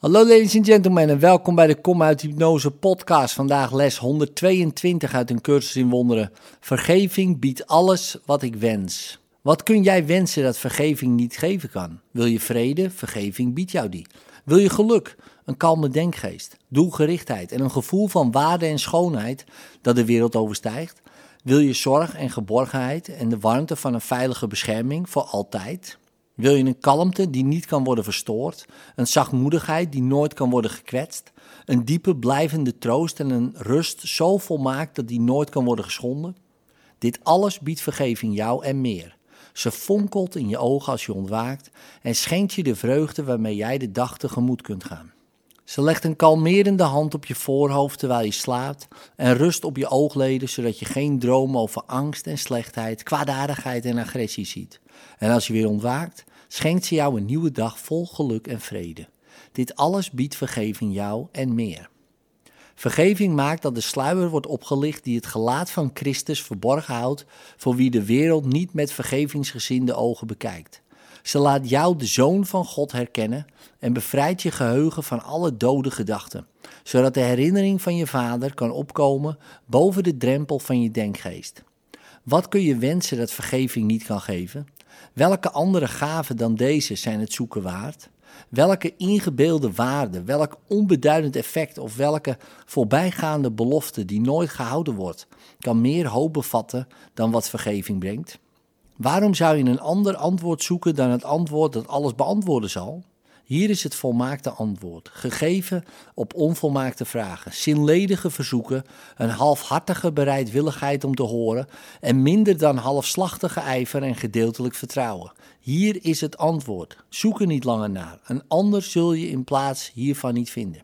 Hallo ladies and gentlemen en welkom bij de Kom uit Hypnose podcast. Vandaag les 122 uit een cursus in wonderen. Vergeving biedt alles wat ik wens. Wat kun jij wensen dat vergeving niet geven kan? Wil je vrede? Vergeving biedt jou die. Wil je geluk? Een kalme denkgeest, doelgerichtheid en een gevoel van waarde en schoonheid dat de wereld overstijgt? Wil je zorg en geborgenheid en de warmte van een veilige bescherming voor altijd? Wil je een kalmte die niet kan worden verstoord, een zachtmoedigheid die nooit kan worden gekwetst, een diepe blijvende troost en een rust zo volmaakt dat die nooit kan worden geschonden? Dit alles biedt vergeving jou en meer. Ze fonkelt in je ogen als je ontwaakt en schenkt je de vreugde waarmee jij de dag tegemoet kunt gaan. Ze legt een kalmerende hand op je voorhoofd terwijl je slaapt en rust op je oogleden zodat je geen dromen over angst en slechtheid, kwaadaardigheid en agressie ziet. En als je weer ontwaakt, schenkt ze jou een nieuwe dag vol geluk en vrede. Dit alles biedt vergeving jou en meer. Vergeving maakt dat de sluier wordt opgelicht die het gelaat van Christus verborgen houdt voor wie de wereld niet met vergevingsgezinde ogen bekijkt. Ze laat jou de zoon van God herkennen en bevrijdt je geheugen van alle dode gedachten, zodat de herinnering van je vader kan opkomen boven de drempel van je denkgeest. Wat kun je wensen dat vergeving niet kan geven? Welke andere gaven dan deze zijn het zoeken waard? Welke ingebeelde waarde, welk onbeduidend effect of welke voorbijgaande belofte die nooit gehouden wordt, kan meer hoop bevatten dan wat vergeving brengt? Waarom zou je een ander antwoord zoeken dan het antwoord dat alles beantwoorden zal? Hier is het volmaakte antwoord, gegeven op onvolmaakte vragen, zinledige verzoeken, een halfhartige bereidwilligheid om te horen en minder dan halfslachtige ijver en gedeeltelijk vertrouwen. Hier is het antwoord. Zoek er niet langer naar. Een ander zul je in plaats hiervan niet vinden.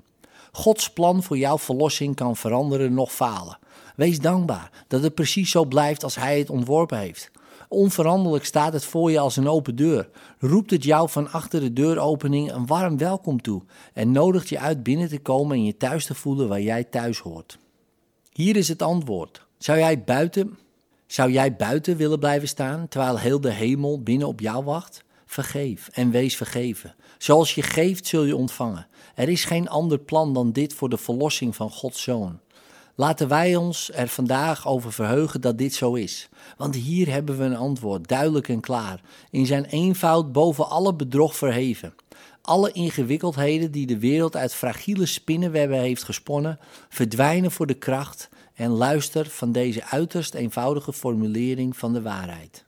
Gods plan voor jouw verlossing kan veranderen nog falen. Wees dankbaar dat het precies zo blijft als Hij het ontworpen heeft. Onveranderlijk staat het voor je als een open deur. Roept het jou van achter de deuropening een warm welkom toe en nodigt je uit binnen te komen en je thuis te voelen waar jij thuis hoort. Hier is het antwoord. Zou jij buiten, zou jij buiten willen blijven staan terwijl heel de hemel binnen op jou wacht? Vergeef en wees vergeven. Zoals je geeft, zul je ontvangen. Er is geen ander plan dan dit voor de verlossing van Gods zoon. Laten wij ons er vandaag over verheugen dat dit zo is. Want hier hebben we een antwoord, duidelijk en klaar, in zijn eenvoud boven alle bedrog verheven. Alle ingewikkeldheden die de wereld uit fragiele spinnenwebben heeft gesponnen, verdwijnen voor de kracht en luister van deze uiterst eenvoudige formulering van de waarheid.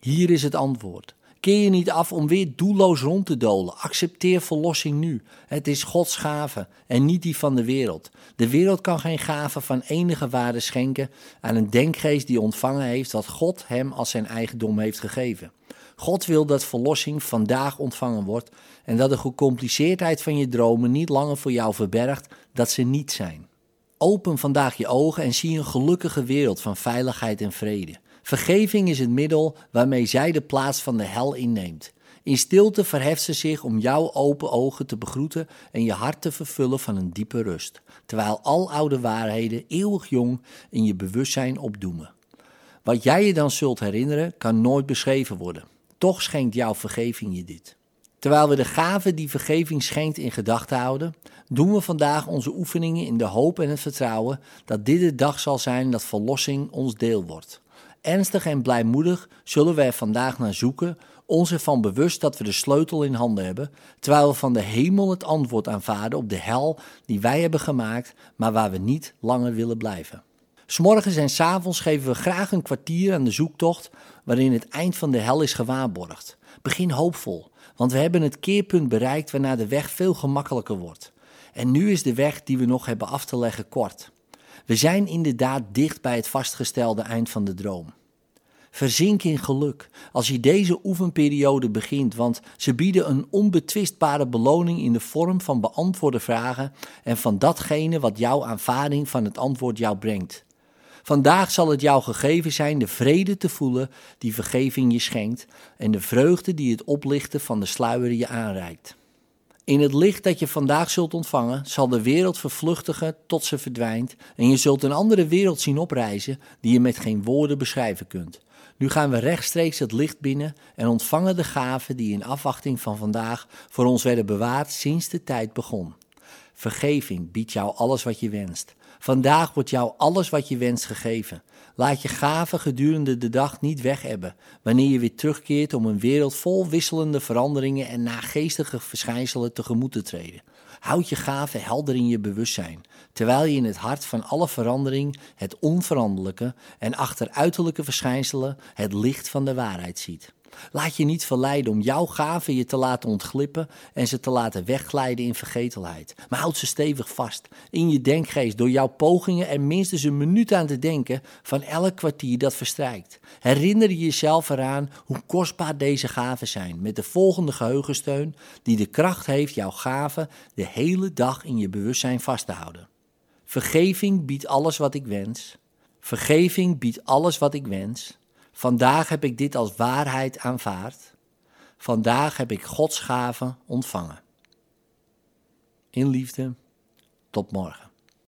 Hier is het antwoord. Keer je niet af om weer doelloos rond te dolen. Accepteer verlossing nu. Het is Gods gave en niet die van de wereld. De wereld kan geen gave van enige waarde schenken aan een denkgeest die ontvangen heeft wat God hem als zijn eigendom heeft gegeven. God wil dat verlossing vandaag ontvangen wordt en dat de gecompliceerdheid van je dromen niet langer voor jou verbergt dat ze niet zijn. Open vandaag je ogen en zie een gelukkige wereld van veiligheid en vrede. Vergeving is het middel waarmee zij de plaats van de hel inneemt. In stilte verheft ze zich om jouw open ogen te begroeten en je hart te vervullen van een diepe rust, terwijl al oude waarheden eeuwig jong in je bewustzijn opdoemen. Wat jij je dan zult herinneren, kan nooit beschreven worden. Toch schenkt jouw vergeving je dit. Terwijl we de gave die vergeving schenkt in gedachten houden, doen we vandaag onze oefeningen in de hoop en het vertrouwen dat dit de dag zal zijn dat verlossing ons deel wordt. Ernstig en blijmoedig zullen we er vandaag naar zoeken, ons ervan bewust dat we de sleutel in handen hebben, terwijl we van de hemel het antwoord aanvaarden op de hel die wij hebben gemaakt, maar waar we niet langer willen blijven. S'morgens en s'avonds geven we graag een kwartier aan de zoektocht waarin het eind van de hel is gewaarborgd. Begin hoopvol, want we hebben het keerpunt bereikt waarna de weg veel gemakkelijker wordt. En nu is de weg die we nog hebben af te leggen kort. We zijn inderdaad dicht bij het vastgestelde eind van de droom. Verzink in geluk als je deze oefenperiode begint, want ze bieden een onbetwistbare beloning in de vorm van beantwoorde vragen en van datgene wat jouw aanvaarding van het antwoord jou brengt. Vandaag zal het jou gegeven zijn de vrede te voelen die vergeving je schenkt en de vreugde die het oplichten van de sluier je aanreikt. In het licht dat je vandaag zult ontvangen, zal de wereld vervluchtigen tot ze verdwijnt en je zult een andere wereld zien oprijzen die je met geen woorden beschrijven kunt. Nu gaan we rechtstreeks het licht binnen en ontvangen de gaven die in afwachting van vandaag voor ons werden bewaard sinds de tijd begon. Vergeving biedt jou alles wat je wenst. Vandaag wordt jou alles wat je wenst gegeven. Laat je gaven gedurende de dag niet weg hebben, wanneer je weer terugkeert om een wereld vol wisselende veranderingen en nageestige verschijnselen tegemoet te treden. Houd je gaven helder in je bewustzijn, terwijl je in het hart van alle verandering het onveranderlijke en achter uiterlijke verschijnselen het licht van de waarheid ziet. Laat je niet verleiden om jouw gaven je te laten ontglippen en ze te laten wegglijden in vergetelheid. Maar houd ze stevig vast in je denkgeest door jouw pogingen er minstens een minuut aan te denken van elk kwartier dat verstrijkt. Herinner je jezelf eraan hoe kostbaar deze gaven zijn met de volgende geheugensteun die de kracht heeft jouw gaven de hele dag in je bewustzijn vast te houden. Vergeving biedt alles wat ik wens. Vergeving biedt alles wat ik wens. Vandaag heb ik dit als waarheid aanvaard. Vandaag heb ik Gods gaven ontvangen. In liefde, tot morgen.